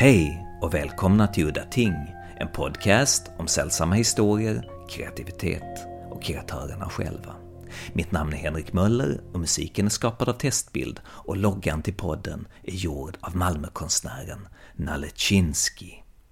Hej och välkomna till Udda Ting, en podcast om sällsamma historier, kreativitet och kreatörerna själva. Mitt namn är Henrik Möller och musiken är skapad av Testbild och loggan till podden är gjord av Malmökonstnären Nalle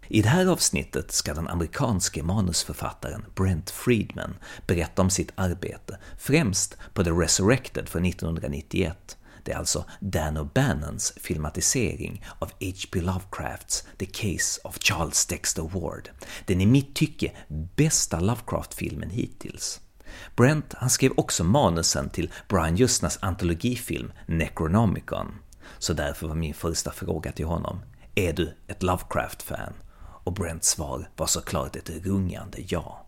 I det här avsnittet ska den amerikanske manusförfattaren Brent Friedman berätta om sitt arbete, främst på The Resurrected från 1991. Det är alltså Dan O'Bannons filmatisering av H.P. Lovecrafts The Case of Charles Dexter Ward. Den i mitt tycke bästa Lovecraft-filmen hittills. Brent han skrev också manusen till Brian Justnas antologifilm Necronomicon. Så därför var min första fråga till honom, är du ett Lovecraft-fan? Och Brents svar var såklart ett rungande ja.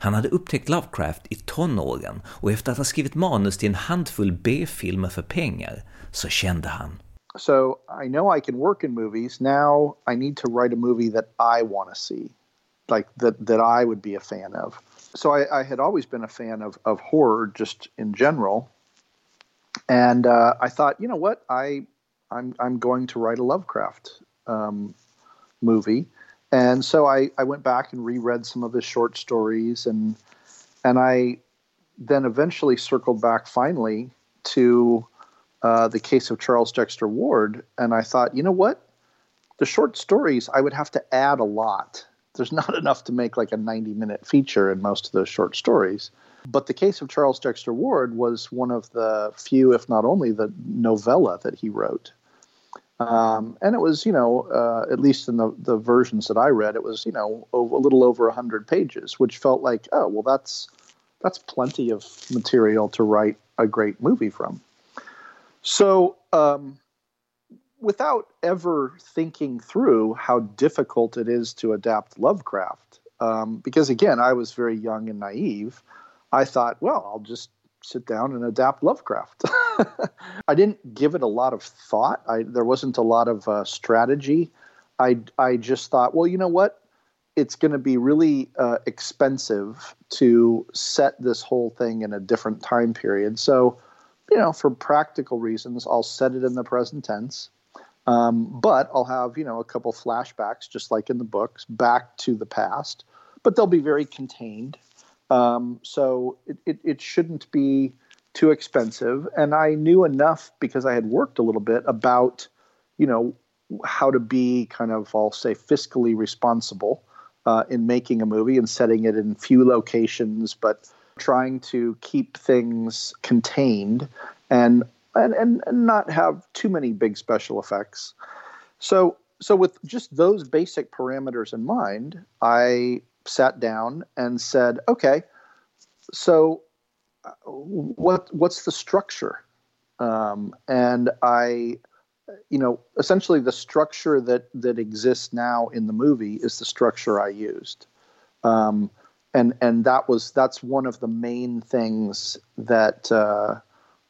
Han hade upptäckt Lovecraft i tonåren och efter att ha skrivit manus till en handfull B-filmer för pengar så kände han So I know I can work in movies. Now I need to write a movie that I want to see, like that that I would be a fan of. So I, I had always been a fan of of horror, just in general. And uh, I thought, you know what, I I'm I'm going to write a Lovecraft um, movie. And so I, I went back and reread some of his short stories and and I then eventually circled back finally to uh, the case of Charles Dexter Ward, and I thought, you know what, the short stories I would have to add a lot. There's not enough to make like a 90 minute feature in most of those short stories. But the case of Charles Dexter Ward was one of the few, if not only, the novella that he wrote. Um, and it was, you know, uh, at least in the, the versions that I read, it was, you know, a little over 100 pages, which felt like, oh, well, that's that's plenty of material to write a great movie from. So, um, without ever thinking through how difficult it is to adapt Lovecraft, um, because again, I was very young and naive, I thought, well, I'll just sit down and adapt Lovecraft. I didn't give it a lot of thought. I, there wasn't a lot of uh, strategy. I, I just thought, well, you know what? It's going to be really uh, expensive to set this whole thing in a different time period. So, you know, for practical reasons, I'll set it in the present tense. Um, but I'll have, you know, a couple flashbacks, just like in the books, back to the past. But they'll be very contained. Um, so it, it, it shouldn't be too expensive. And I knew enough because I had worked a little bit about, you know, how to be kind of, I'll say, fiscally responsible uh, in making a movie and setting it in few locations, but trying to keep things contained and and, and, and not have too many big special effects. So so with just those basic parameters in mind, I sat down and said, okay, so what what's the structure? Um, and I, you know, essentially the structure that that exists now in the movie is the structure I used. Um, and and that was that's one of the main things that uh,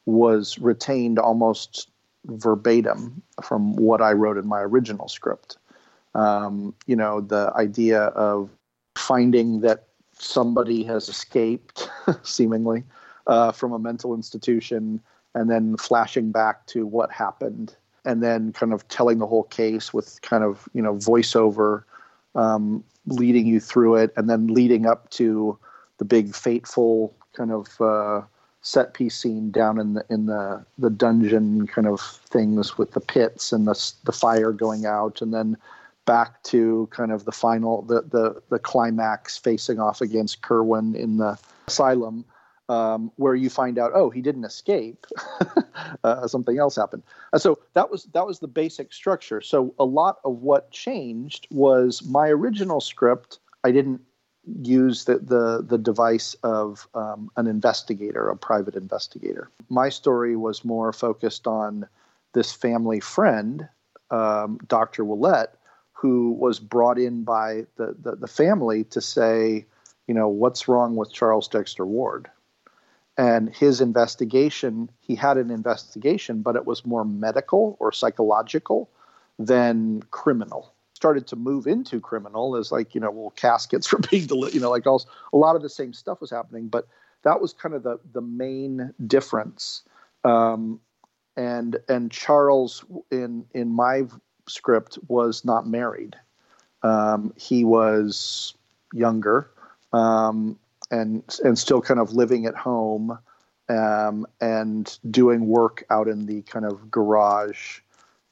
was retained almost verbatim from what I wrote in my original script. Um, you know, the idea of finding that somebody has escaped, seemingly, uh, from a mental institution, and then flashing back to what happened, and then kind of telling the whole case with kind of you know voiceover, um, leading you through it, and then leading up to the big fateful kind of uh, set piece scene down in the in the the dungeon kind of things with the pits and the the fire going out, and then back to kind of the final the the, the climax facing off against Curwen in the asylum. Um, where you find out, oh, he didn't escape. uh, something else happened. Uh, so that was that was the basic structure. So a lot of what changed was my original script. I didn't use the the, the device of um, an investigator, a private investigator. My story was more focused on this family friend, um, Dr. Willett, who was brought in by the, the, the family to say, you know, what's wrong with Charles Dexter Ward? And his investigation, he had an investigation, but it was more medical or psychological than criminal. Started to move into criminal as like, you know, well, caskets were being delivered, you know, like all, a lot of the same stuff was happening. But that was kind of the, the main difference. Um, and and Charles, in in my script was not married. Um, he was younger um, and and still kind of living at home um, and doing work out in the kind of garage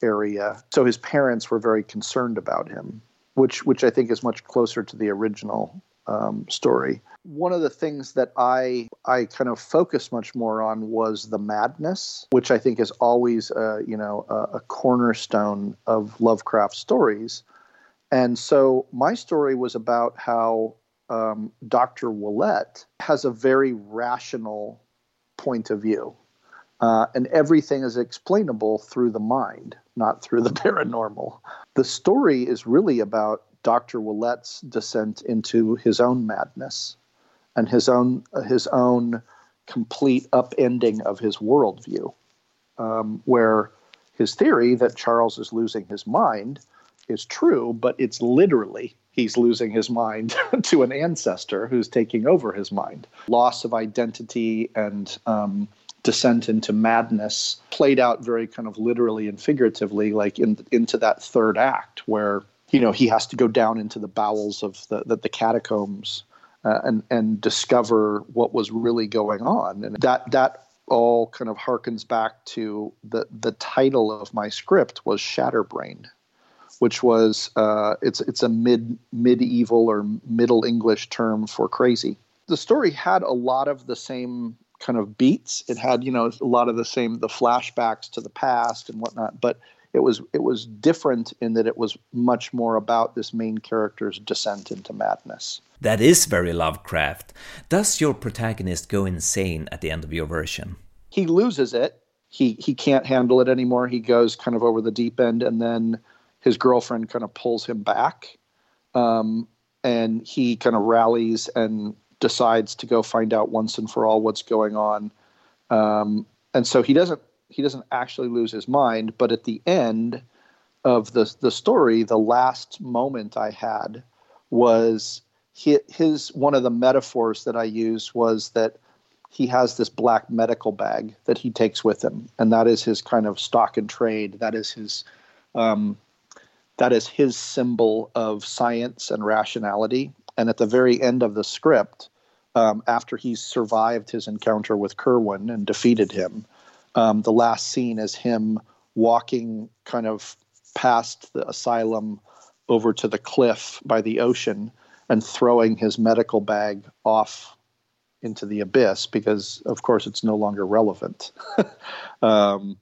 area. So his parents were very concerned about him, which which I think is much closer to the original um, story. One of the things that I I kind of focused much more on was the madness, which I think is always uh, you know a, a cornerstone of Lovecraft stories. And so my story was about how um, Dr. Willett has a very rational point of view. Uh, and everything is explainable through the mind, not through the paranormal. The story is really about Dr. Willett's descent into his own madness and his own his own complete upending of his worldview, um, where his theory that Charles is losing his mind is true, but it's literally he's losing his mind to an ancestor who's taking over his mind. Loss of identity and um, descent into madness played out very kind of literally and figuratively, like in, into that third act where you know he has to go down into the bowels of the the, the catacombs uh, and and discover what was really going on, and that that all kind of harkens back to the the title of my script was Shatterbrain which was uh, it's it's a mid medieval or Middle English term for crazy. The story had a lot of the same kind of beats. It had you know a lot of the same the flashbacks to the past and whatnot, but it was it was different in that it was much more about this main character's descent into madness. That is very Lovecraft. Does your protagonist go insane at the end of your version? He loses it. He he can't handle it anymore. He goes kind of over the deep end, and then his girlfriend kind of pulls him back, um, and he kind of rallies and decides to go find out once and for all what's going on. Um, and so he doesn't he doesn't actually lose his mind, but at the end of the the story, the last moment I had was his, one of the metaphors that I used was that he has this black medical bag that he takes with him, and that is his kind of stock and trade. That is his um, that is his symbol of science and rationality. And at the very end of the script, um, after he's survived his encounter with Curwen and defeated him, um, the last scene is him walking kind of past the asylum over to the cliff by the ocean and throwing his medical bag off into the abyss because, of course, it's no longer relevant. um,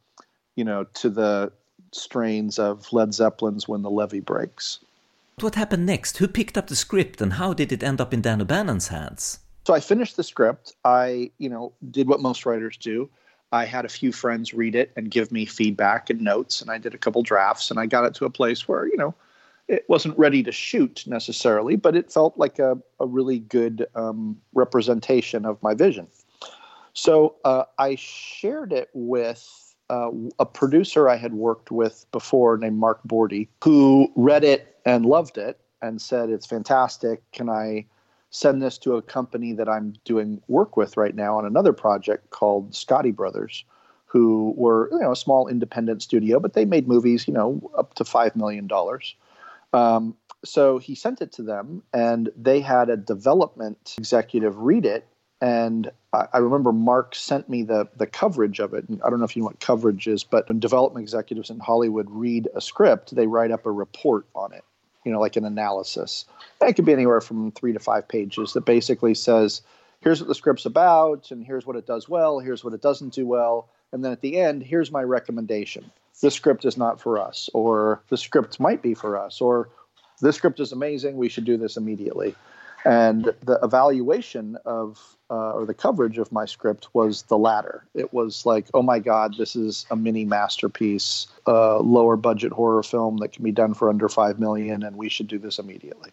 you know, to the strains of Led Zeppelin's When the Levee Breaks. What happened next? Who picked up the script and how did it end up in Dan O'Bannon's hands? So I finished the script. I, you know, did what most writers do. I had a few friends read it and give me feedback and notes, and I did a couple drafts, and I got it to a place where, you know, it wasn't ready to shoot necessarily, but it felt like a, a really good um, representation of my vision. So uh, I shared it with uh, a producer I had worked with before named Mark Bordy, who read it and loved it and said, It's fantastic. Can I send this to a company that I'm doing work with right now on another project called Scotti Brothers, who were you know a small independent studio, but they made movies, you know, up to five million dollars. Um, so he sent it to them, and they had a development executive read it and I, I remember Mark sent me the the coverage of it. And I don't know if you know what coverage is, but when development executives in Hollywood read a script, they write up a report on it, you know, like an analysis. It could be anywhere from three to five pages that basically says, here's what the script's about, and here's what it does well, here's what it doesn't do well. And then at the end, here's my recommendation. This script is not for us, or the script might be for us, or this script is amazing, we should do this immediately. And the evaluation of uh, or the coverage of my script was the latter. It was like, oh my God, this is a mini masterpiece, lower budget horror film that can be done for under five million, and we should do this immediately.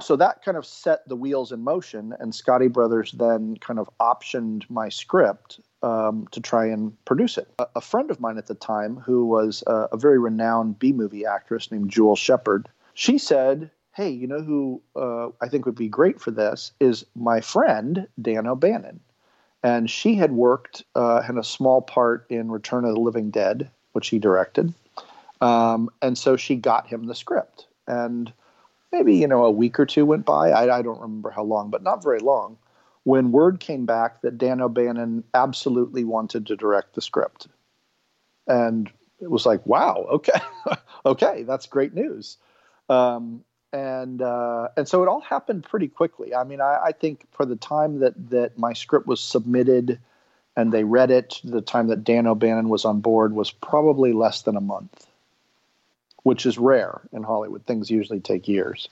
So that kind of set the wheels in motion, and Scotti Brothers then kind of optioned my script um, to try and produce it. A, a, friend of mine at the time, who was a, a very renowned B movie actress named Jewel Shepard, she said, hey, you know who uh, I think would be great for this is my friend Dan O'Bannon, and she had worked uh, had a small part in Return of the Living Dead, which he directed. Um, and so she got him the script. And maybe, you know, a week or two went by. I, I don't remember how long, but not very long. When word came back that Dan O'Bannon absolutely wanted to direct the script. And it was like, wow, okay, okay, that's great news. Um, and uh, and so it all happened pretty quickly. I mean, I, I, think for the time that that my script was submitted and they read it, the time that Dan O'Bannon was on board was probably less than a month, which is rare in Hollywood. Things usually take years.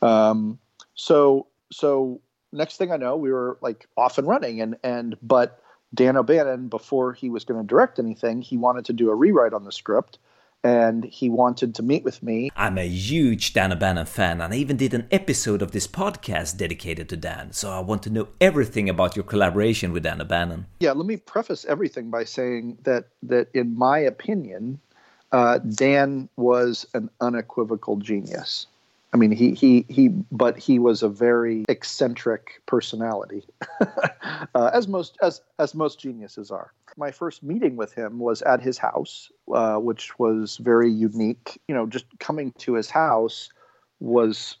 Um, so so next thing I know, we were like off and running, and and but Dan O'Bannon, before he was going to direct anything, he wanted to do a rewrite on the script and he wanted to meet with me. I'm a huge Dan O'Bannon fan, and I even did an episode of this podcast dedicated to Dan, so I want to know everything about your collaboration with Dan O'Bannon. Yeah, let me preface everything by saying that that in my opinion, uh, Dan was an unequivocal genius. I mean, he he he, but he was a very eccentric personality, uh, as most as as most geniuses are. My first meeting with him was at his house, uh, which was very unique. You know, just coming to his house was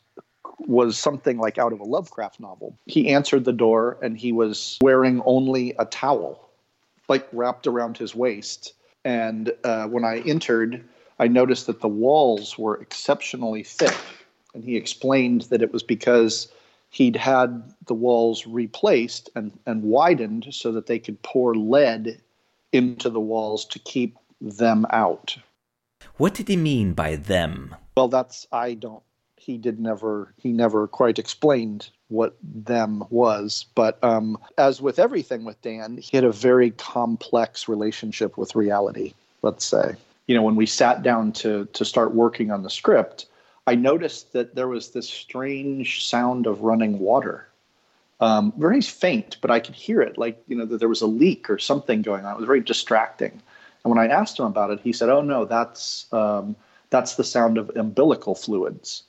was something like out of a Lovecraft novel. He answered the door, and he was wearing only a towel, like wrapped around his waist. And uh, when I entered, I noticed that the walls were exceptionally thick and he explained that it was because he'd had the walls replaced and, and widened so that they could pour lead into the walls to keep them out. What did he mean by them? Well, that's I don't. He did never. He never quite explained what them was. But um, as with everything with Dan, he had a very complex relationship with reality. Let's say, you know, when we sat down to to start working on the script, I noticed that there was this strange sound of running water. Um, very faint, but I could hear it, like you know that there was a leak or something going on. It was very distracting. And when I asked him about it, he said, "Oh no, that's um, that's the sound of umbilical fluids."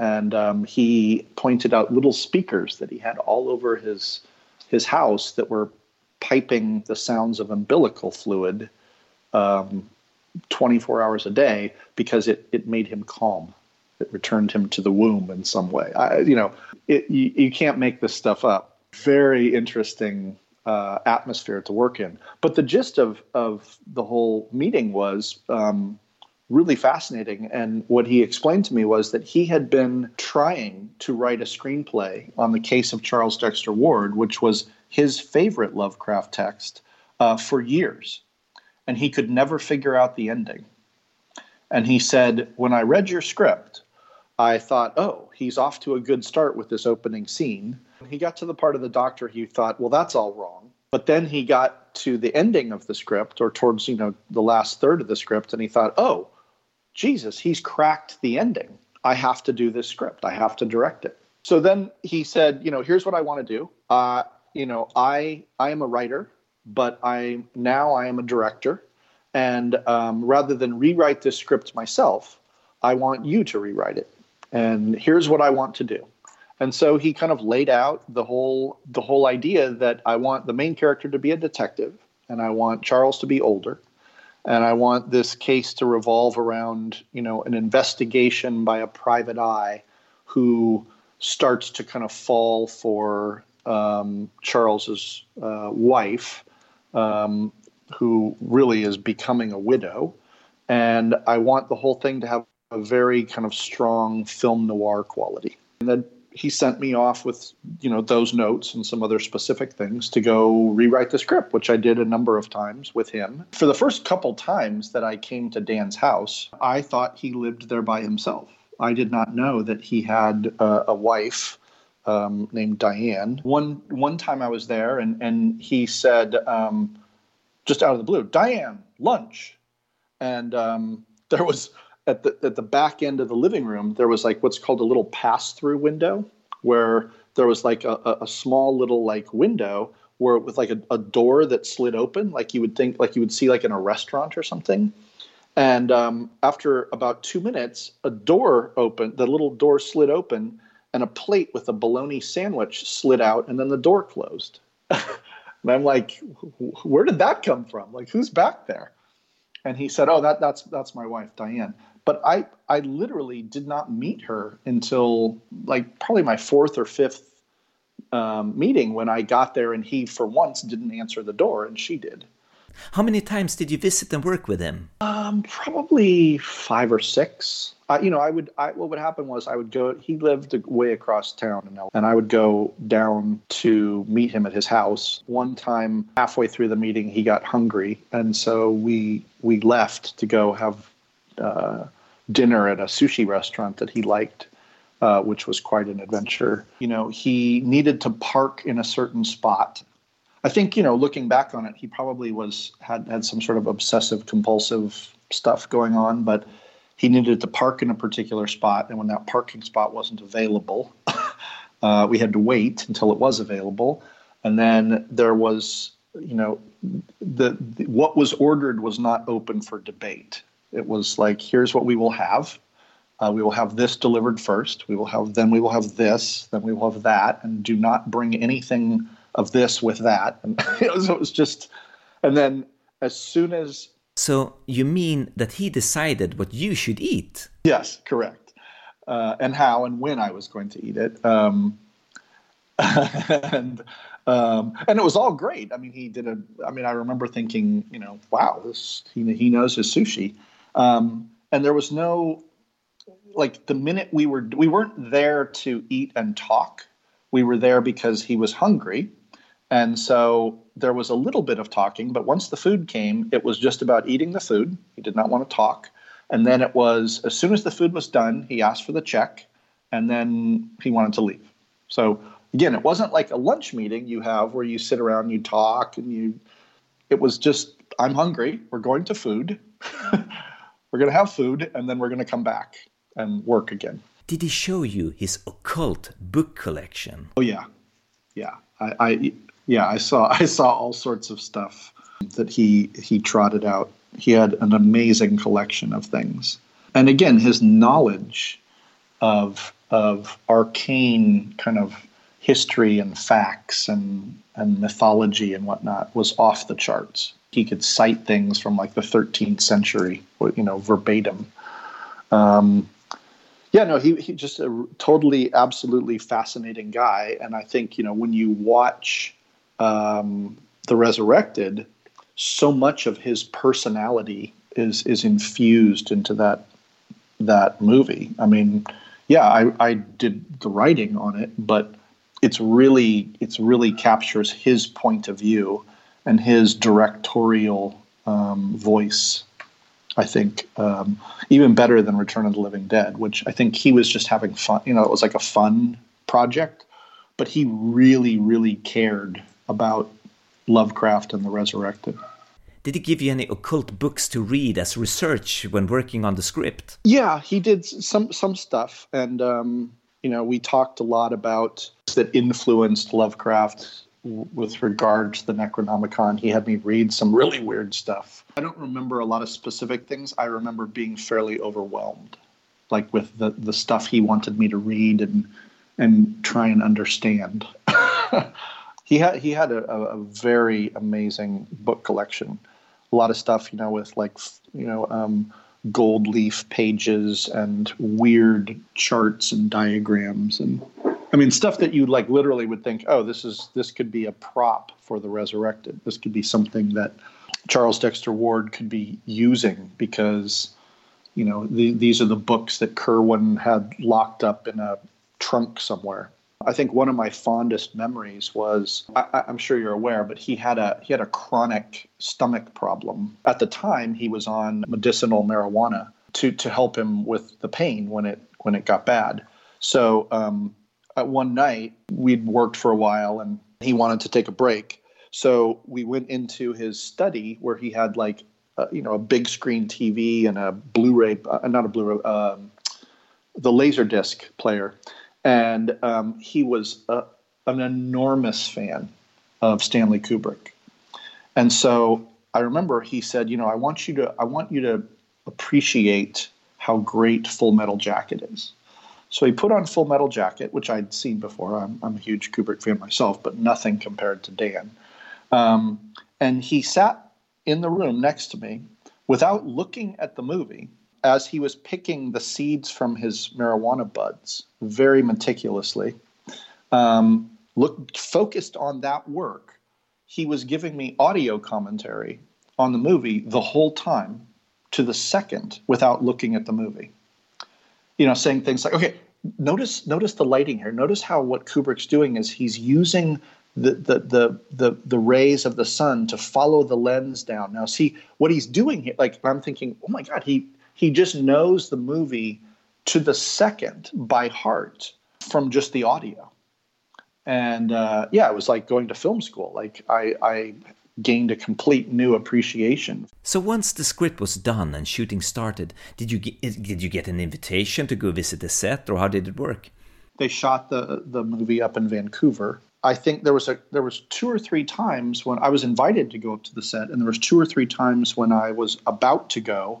And um, he pointed out little speakers that he had all over his his house that were piping the sounds of umbilical fluid um, 24 hours a day because it, it made him calm it returned him to the womb in some way. I, you know, it, you, you can't make this stuff up. Very interesting uh, atmosphere to work in. But the gist of of the whole meeting was um, really fascinating. And what he explained to me was that he had been trying to write a screenplay on the case of Charles Dexter Ward, which was his favorite Lovecraft text, uh, for years, and he could never figure out the ending. And he said, when I read your script, I thought, oh, he's off to a good start with this opening scene. He got to the part of the doctor, he thought, well, that's all wrong. But then he got to the ending of the script or towards, you know, the last third of the script and he thought, oh, Jesus, he's cracked the ending. I have to do this script. I have to direct it. So then he said, you know, here's what I want to do. Uh, you know, I I am a writer, but I now I am a director, and um, rather than rewrite this script myself, I want you to rewrite it and here's what I want to do. And so he kind of laid out the whole the whole idea that I want the main character to be a detective and I want Charles to be older and I want this case to revolve around, you know, an investigation by a private eye who starts to kind of fall for um, Charles's uh, wife, um, who really is becoming a widow. And I want the whole thing to have a very kind of strong film noir quality. And then he sent me off with you know those notes and some other specific things to go rewrite the script which i did a number of times with him. For the first couple times that i came to dan's house i thought he lived there by himself. I did not know that he had uh, a wife um, named diane. One one time i was there and and he said um, just out of the blue diane lunch. And um, there was at the at the back end of the living room, there was like what's called a little pass through window, where there was like a, a small little like window where with like a, a door that slid open, like you would think, like you would see like in a restaurant or something. And um, after about two minutes, a door opened, the little door slid open, and a plate with a bologna sandwich slid out, and then the door closed. and I'm like, where did that come from? Like, who's back there? and he said, "Oh, that that's that's my wife, Diane." But I I literally did not meet her until like probably my fourth or fifth um, meeting when I got there, and he for once didn't answer the door, and she did. How many times did you visit and work with him? Um, probably five or six. Uh, you know, I would. I, what would happen was I would go. He lived way across town, and and I would go down to meet him at his house. One time, halfway through the meeting, he got hungry, and so we we left to go have uh, dinner at a sushi restaurant that he liked. Uh, which was quite an adventure. You know, he needed to park in a certain spot I think you know, looking back on it, he probably was had had some sort of obsessive compulsive stuff going on, but he needed to park in a particular spot, and when that parking spot wasn't available, uh, we had to wait until it was available, and then there was you know the, the what was ordered was not open for debate. It was like here's what we will have. Uh, we will have this delivered first. We will have then we will have this. Then we will have that, and do not bring anything of this with that. And it was, it was just, and then as soon as. So you mean that he decided what you should eat? Yes, correct. Uh, and how and when I was going to eat it. Um, and um, and it was all great. I mean, he did a. I mean, I remember thinking, you know, wow, this he he knows his sushi. Um, and there was no like the minute we were we weren't there to eat and talk. We were there because he was hungry and so there was a little bit of talking, but once the food came, it was just about eating the food. He did not want to talk. And then it was as soon as the food was done, he asked for the check and then he wanted to leave. So again, it wasn't like a lunch meeting you have where you sit around, and you talk, and you. It was just, I'm hungry. We're going to food. we're going to have food, and then we're going to come back and work again. Did he show you his occult book collection? Oh yeah, yeah. I, I yeah, I saw I saw all sorts of stuff that he he trotted out. He had an amazing collection of things, and again, his knowledge of of arcane kind of history and facts and and mythology and whatnot was off the charts. He could cite things from like the 13th century, you know, verbatim. Um, yeah, no, he he just a totally, absolutely fascinating guy, and I think you know when you watch um, the resurrected, so much of his personality is is infused into that that movie. I mean, yeah, I, I did the writing on it, but it's really it's really captures his point of view and his directorial um, voice. I think um, even better than Return of the Living Dead, which I think he was just having fun. You know, it was like a fun project, but he really, really cared about Lovecraft and the resurrected. Did he give you any occult books to read as research when working on the script? Yeah, he did some some stuff, and um, you know, we talked a lot about that influenced Lovecraft with regard to the Necronomicon. He had me read some really weird stuff. I don't remember a lot of specific things. I remember being fairly overwhelmed, like with the the stuff he wanted me to read and and try and understand. he had he had a, a, very amazing book collection. A lot of stuff, you know, with like you know um, gold leaf pages and weird charts and diagrams and I mean stuff that you like literally would think, oh, this is this could be a prop for the resurrected. This could be something that Charles Dexter Ward could be using because you know the, these are the books that Curwen had locked up in a trunk somewhere I think one of my fondest memories was I, am sure you're aware, but he had a he had a chronic stomach problem. At the time, he was on medicinal marijuana to to help him with the pain when it when it got bad. So um, at one night, we'd worked for a while, and he wanted to take a break. So we went into his study where he had like uh, you know a big screen TV and a Blu-ray, uh, not a Blu-ray, um, the Laserdisc player and um, he was a, an enormous fan of Stanley Kubrick. And so I remember he said, you know, I want you to I want you to appreciate how great Full Metal Jacket is. So he put on Full Metal Jacket, which I'd seen before. I'm, I'm a huge Kubrick fan myself, but nothing compared to Dan. Um, and he sat in the room next to me without looking at the movie, as he was picking the seeds from his marijuana buds very meticulously, um, look, focused on that work, he was giving me audio commentary on the movie the whole time to the second without looking at the movie. You know, saying things like, okay, notice notice the lighting here. Notice how what Kubrick's doing is he's using the, the the the the rays of the sun to follow the lens down. Now, see what he's doing here. Like I'm thinking, oh my god, he he just knows the movie to the second by heart from just the audio. And uh, yeah, it was like going to film school. Like I, I gained a complete new appreciation. So once the script was done and shooting started, did you get, did you get an invitation to go visit the set, or how did it work? They shot the the movie up in Vancouver. I think there was a there was two or three times when I was invited to go up to the set, and there was two or three times when I was about to go,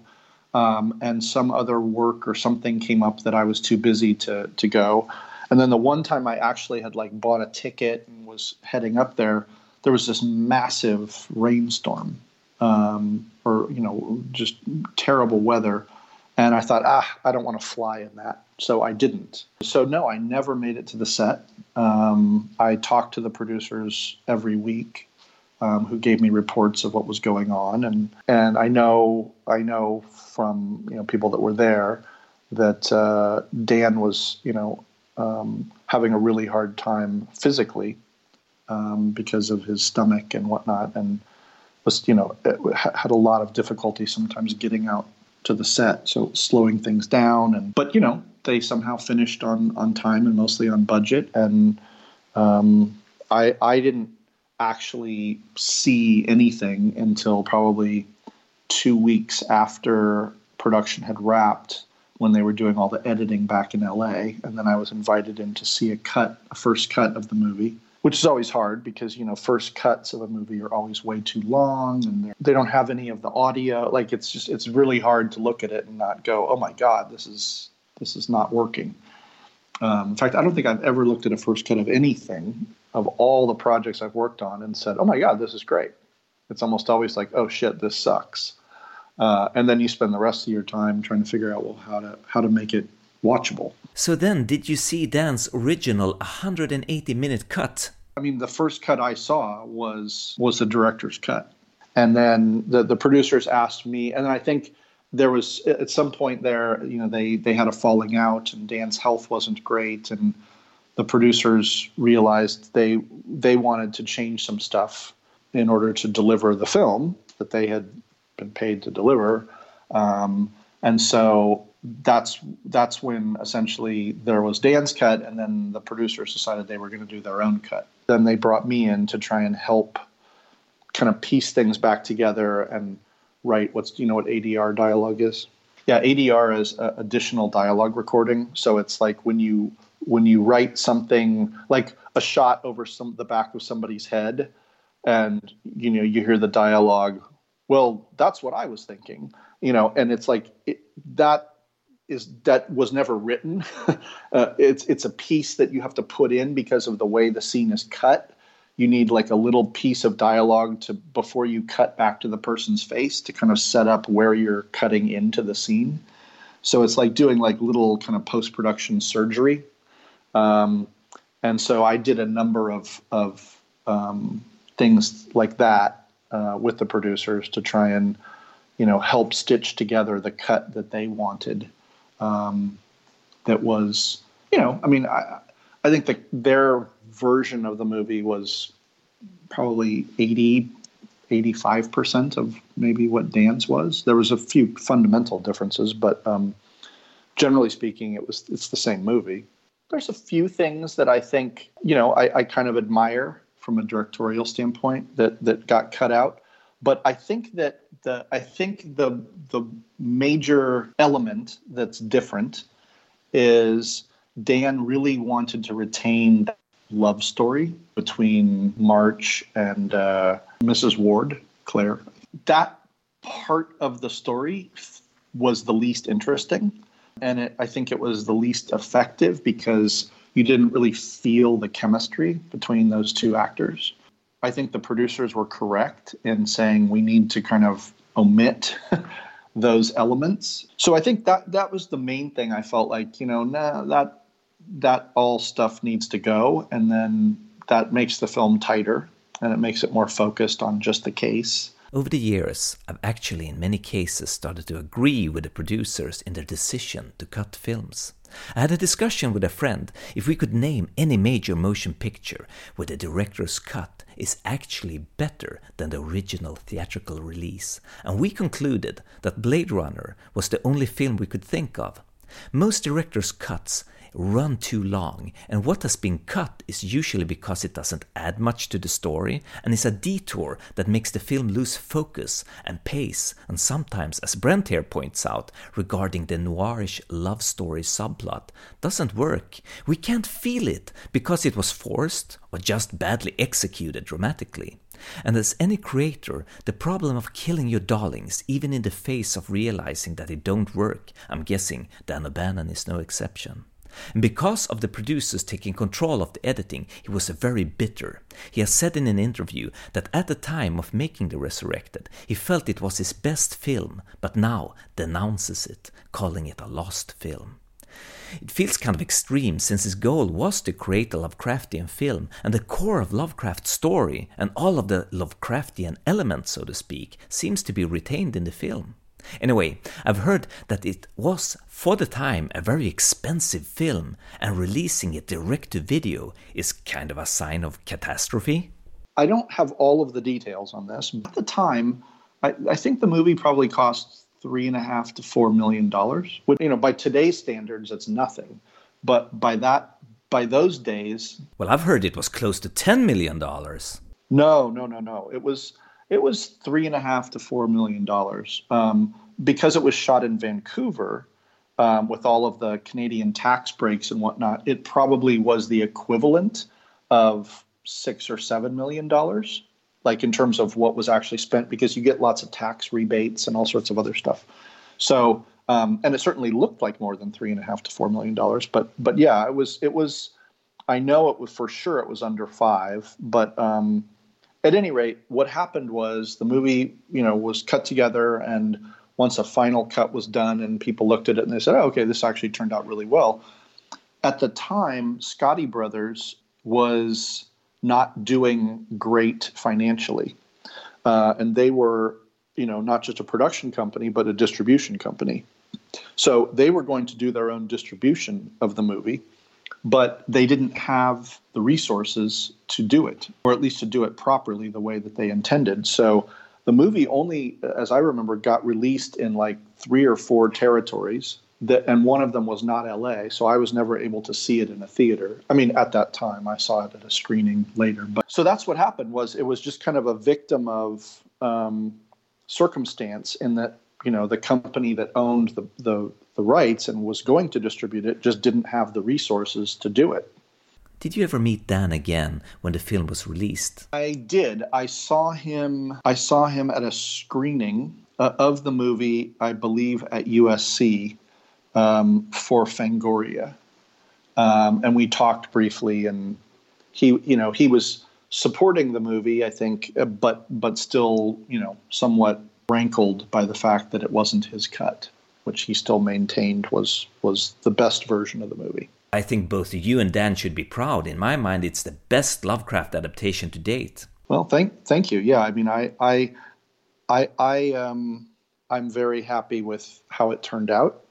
um, and some other work or something came up that I was too busy to to go. And then the one time I actually had like bought a ticket and was heading up there, there was this massive rainstorm, um, or you know, just terrible weather. And I thought, ah, I don't want to fly in that, so I didn't. So no, I never made it to the set. Um, I talked to the producers every week, um, who gave me reports of what was going on, and and I know I know from you know people that were there that uh, Dan was you know um, having a really hard time physically um, because of his stomach and whatnot, and was you know had a lot of difficulty sometimes getting out to the set, so slowing things down. And but you know they somehow finished on on time and mostly on budget, and um, I I didn't actually see anything until probably two weeks after production had wrapped when they were doing all the editing back in LA. And then I was invited in to see a cut, a first cut of the movie, which is always hard because, you know, first cuts of a movie are always way too long and they don't have any of the audio. Like it's just, it's really hard to look at it and not go, oh my God, this is, this is not working. Um, in fact, I don't think I've ever looked at a first cut of anything of all the projects I've worked on and said, oh my God, this is great. It's almost always like, oh shit, this sucks uh, and then you spend the rest of your time trying to figure out well how to how to make it watchable. So then, did you see Dan's original 180 minute cut? I mean, the first cut I saw was was the director's cut, and then the the producers asked me, and I think there was at some point there, you know, they they had a falling out, and Dan's health wasn't great, and the producers realized they they wanted to change some stuff in order to deliver the film that they had been paid to deliver. Um, and so that's that's when essentially there was Dan's cut, and then the producers decided they were going to do their own cut. Then they brought me in to try and help kind of piece things back together and write what's you know what ADR dialogue is. Yeah, ADR is uh, additional dialogue recording. So it's like when you when you write something like a shot over some the back of somebody's head, and you know you hear the dialogue well that's what i was thinking you know and it's like it, that is that was never written. Uh, it's it's a piece that you have to put in because of the way the scene is cut. You need like a little piece of dialogue to before you cut back to the person's face to kind of set up where you're cutting into the scene. So it's like doing like little kind of post-production surgery. Um, and so i did a number of of um, things like that uh, with the producers to try and you know help stitch together the cut that they wanted. Um, that was you know I mean I I think that their version of the movie was probably 80 85% of maybe what Dan's was. There was a few fundamental differences, but um, generally speaking, it was it's the same movie. There's a few things that I think you know I, I kind of admire from a directorial standpoint that that got cut out. But I think that the I think the the major element that's different is Dan really wanted to retain that love story between March and uh, Mrs. Ward, Claire. That part of the story was the least interesting, and it, I think it was the least effective because you didn't really feel the chemistry between those two actors. I think the producers were correct in saying we need to kind of omit those elements. So I think that that was the main thing I felt like, you know, nah, that that all stuff needs to go and then that makes the film tighter and it makes it more focused on just the case. Over the years, I've actually in many cases started to agree with the producers in their decision to cut films. I had a discussion with a friend if we could name any major motion picture where the director's cut is actually better than the original theatrical release, and we concluded that Blade Runner was the only film we could think of. Most directors' cuts run too long, and what has been cut is usually because it doesn't add much to the story and is a detour that makes the film lose focus and pace, and sometimes, as Brent here points out, regarding the noirish love story subplot, doesn't work. We can't feel it because it was forced or just badly executed dramatically. And as any creator, the problem of killing your darlings, even in the face of realizing that they don't work, I'm guessing Dan O'Bannon is no exception. And because of the producers taking control of the editing, he was very bitter. He has said in an interview that at the time of making The Resurrected, he felt it was his best film, but now denounces it, calling it a lost film. It feels kind of extreme since his goal was to create a Lovecraftian film, and the core of Lovecraft's story and all of the Lovecraftian elements, so to speak, seems to be retained in the film. Anyway, I've heard that it was, for the time, a very expensive film, and releasing it direct to video is kind of a sign of catastrophe. I don't have all of the details on this. At the time, I, I think the movie probably cost three and a half to four million dollars. You know, by today's standards, it's nothing. But by that, by those days, well, I've heard it was close to ten million dollars. No, no, no, no. It was it was three and a half to four million dollars um, because it was shot in Vancouver. Um, with all of the Canadian tax breaks and whatnot, it probably was the equivalent of six or seven million dollars, like in terms of what was actually spent, because you get lots of tax rebates and all sorts of other stuff. So, um, and it certainly looked like more than three and a half to four million dollars. But, but yeah, it was. It was. I know it was for sure. It was under five, but um, at any rate, what happened was the movie, you know, was cut together, and once a final cut was done, and people looked at it and they said, oh, "Okay, this actually turned out really well." At the time, Scotti Brothers was not doing great financially, uh, and they were, you know, not just a production company but a distribution company. So they were going to do their own distribution of the movie but they didn't have the resources to do it, or at least to do it properly the way that they intended. So the movie only, as I remember, got released in like three or four territories. That, and one of them was not LA, so I was never able to see it in a theater. I mean, at that time, I saw it at a screening later. But so that's what happened. Was it was just kind of a victim of um, circumstance in that you know the company that owned the, the the rights and was going to distribute it just didn't have the resources to do it. Did you ever meet Dan again when the film was released? I did. I saw him. I saw him at a screening uh, of the movie, I believe, at USC um, for Fangoria, um, and we talked briefly. And he, you know, he was supporting the movie, I think, uh, but but still, you know, somewhat rankled by the fact that it wasn't his cut which he still maintained was was the best version of the movie. I think both you and Dan should be proud. In my mind, it's the best Lovecraft adaptation to date. Well, thank thank you. Yeah, I mean, I I I, I um I'm very happy with how it turned out.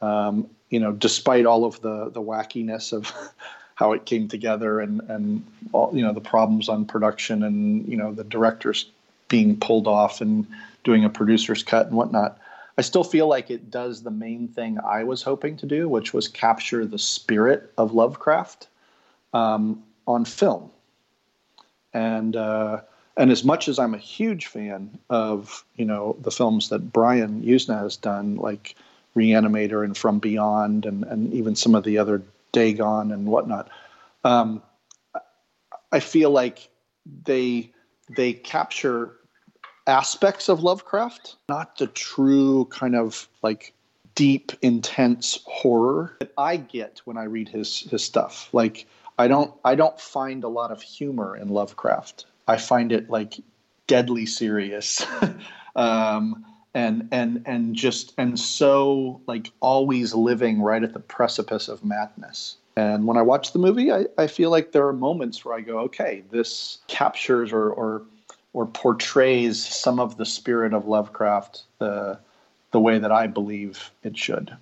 Um, you know, despite all of the the wackiness of how it came together and and all, you know the problems on production and you know the directors being pulled off and doing a producer's cut and whatnot. I still feel like it does the main thing I was hoping to do, which was capture the spirit of Lovecraft um, on film. And uh, and as much as I'm a huge fan of you know the films that Brian Yuzna has done, like Reanimator and From Beyond, and and even some of the other Dagon and whatnot, um, I feel like they they capture aspects of Lovecraft, not the true kind of like deep, intense horror that I get when I read his his stuff. Like I don't I don't find a lot of humor in Lovecraft. I find it like deadly serious. um, and and and just and so like always living right at the precipice of madness. And when I watch the movie, I, I feel like there are moments where I go, okay, this captures or or or portrays some of the spirit of Lovecraft the the way that I believe it should.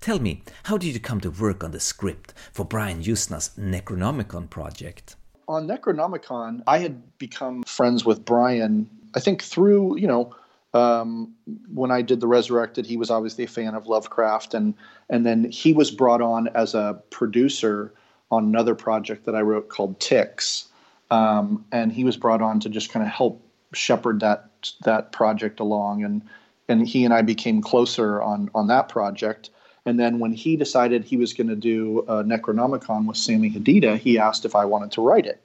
Tell me, how did you come to work on the script for Brian Yuzna's Necronomicon project? On Necronomicon, I had become friends with Brian, I think through, you know, um, when I did the Resurrected, he was obviously a fan of Lovecraft, and and then he was brought on as a producer on another project that I wrote called Ticks, um, and he was brought on to just kind of help shepherd that that project along, and and he and I became closer on on that project. And then when he decided he was going to do a Necronomicon with Sami Hadida, he asked if I wanted to write it,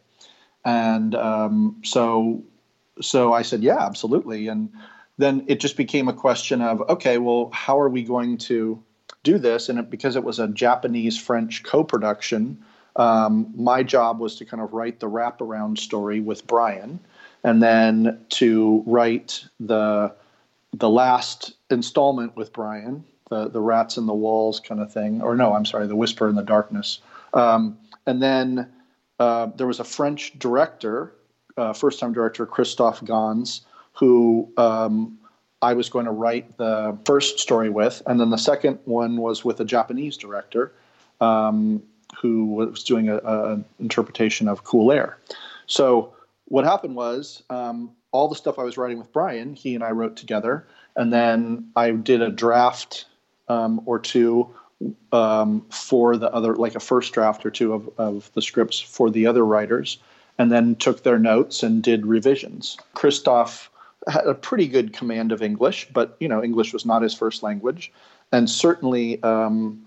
and um, so so I said yeah, absolutely, and then it just became a question of okay, well, how are we going to do this? And it, because it was a Japanese French co production, um, my job was to kind of write the wraparound story with Brian and then to write the the last installment with Brian, the the rats in the walls kind of thing, or no, I'm sorry, the whisper in the darkness. Um, and then uh, there was a French director, uh, first time director Christophe Gans, who um, I was going to write the first story with, and then the second one was with a Japanese director um, who was doing an interpretation of Cool Air. So what happened was um, all the stuff I was writing with Brian, he and I wrote together, and then I did a draft um, or two um, for the other, like a first draft or two of, of the scripts for the other writers, and then took their notes and did revisions. Christophe had a pretty good command of English, but you know English was not his first language, and certainly um,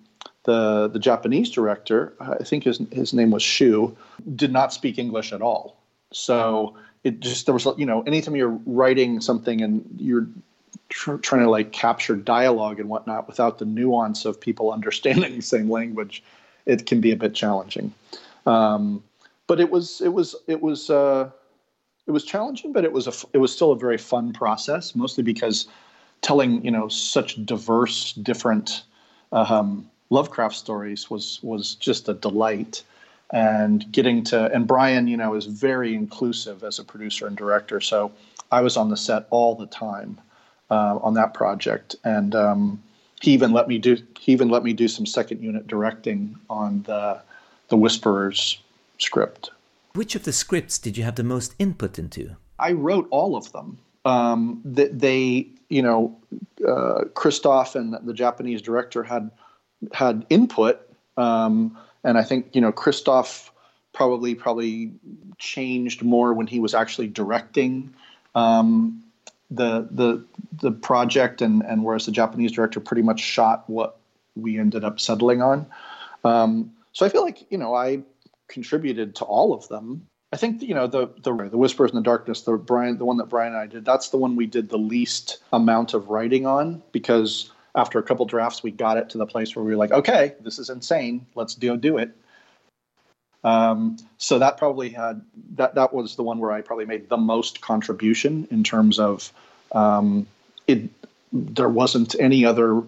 the the Japanese director, I think his his name was Shu, did not speak English at all. So it just there was you know anytime you're writing something and you're tr- trying to like capture dialogue and whatnot without the nuance of people understanding the same language, it can be a bit challenging. Um, but it was it was it was. Uh, it was challenging, but it was a it was still a very fun process. Mostly because telling you know such diverse, different um, Lovecraft stories was was just a delight, and getting to and Brian you know is very inclusive as a producer and director. So I was on the set all the time uh, on that project, and um, he even let me do he even let me do some second unit directing on the the Whisperers script. Which of the scripts did you have the most input into? I wrote all of them. Um, that they, you know, uh, Christophe and the Japanese director had had input, um, and I think you know Christophe probably probably changed more when he was actually directing um, the the the project, and and whereas the Japanese director pretty much shot what we ended up settling on. Um, so I feel like you know I contributed to all of them. I think you know the the the whispers in the darkness, the Brian, the one that Brian and I did. That's the one we did the least amount of writing on because after a couple drafts, we got it to the place where we were like, okay, this is insane. Let's do do it. Um, so that probably had that that was the one where I probably made the most contribution in terms of um, it. There wasn't any other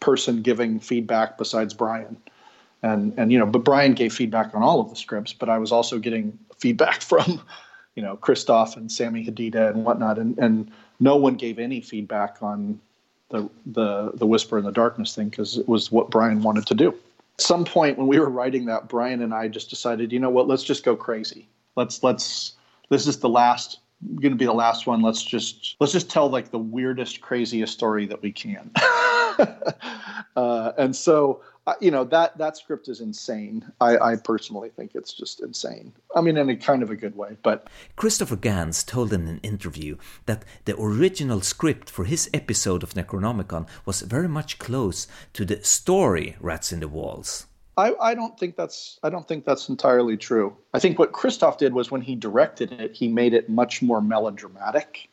person giving feedback besides Brian and and you know, but Brian gave feedback on all of the scripts, but I was also getting feedback from, you know, Christophe and Sami Hadida and whatnot, and and no one gave any feedback on the the the Whisper in the Darkness thing because it was what Brian wanted to do. At some point when we were writing that, Brian and I just decided, you know what, let's just go crazy. Let's let's this is the last going to be the last one. Let's just let's just tell like the weirdest, craziest story that we can. uh, and so you know that that script is insane. I, I, personally think it's just insane. I mean, in a kind of a good way. But Christopher Gans told in an interview that the original script for his episode of Necronomicon was very much close to the story Rats in the Walls. I, I don't think that's I don't think that's entirely true. I think what Christophe did was when he directed it, he made it much more melodramatic,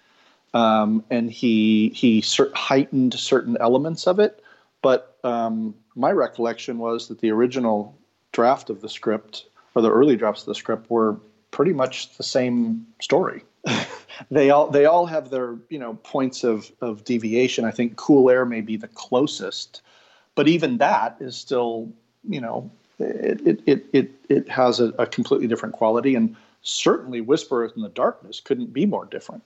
um, and he he heightened certain elements of it. But um, my recollection was that the original draft of the script or the early drafts of the script were pretty much the same story. they all they all have their you know points of of deviation. I think Cool Air may be the closest, but even that is still you know it it it it, it has a, a completely different quality, and certainly Whisperers in the Darkness couldn't be more different.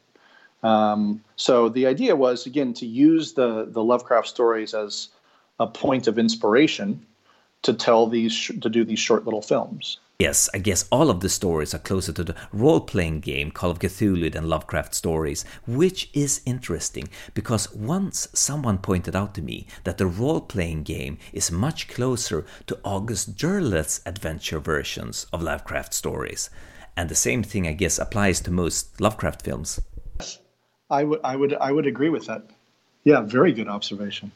Um, so the idea was again to use the the Lovecraft stories as a point of inspiration to tell these sh- to do these short little films. Yes, I guess all of the stories are closer to the role playing game Call of Cthulhu than Lovecraft stories, which is interesting because once someone pointed out to me that the role playing game is much closer to August Derleth's adventure versions of Lovecraft stories. And the same thing, I guess, applies to most Lovecraft films. I would, I would, I would agree with that. Yeah, very good observation.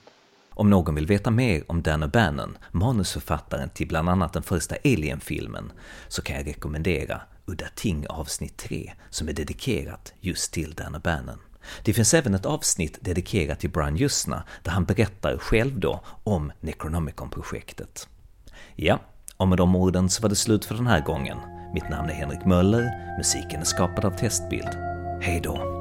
Om någon vill veta mer om Dan O'Bannon, manusförfattaren till bland annat den första Alien-filmen, så kan jag rekommendera Udda Ting avsnitt 3, som är dedikerat just till Dan O'Bannon. Det finns även ett avsnitt dedikerat till Brian Jusna, där han berättar själv då om Necronomicon-projektet. Ja, och med de orden så var det slut för den här gången. Mitt namn är Henrik Möller, musiken är skapad av Testbild. Hej då!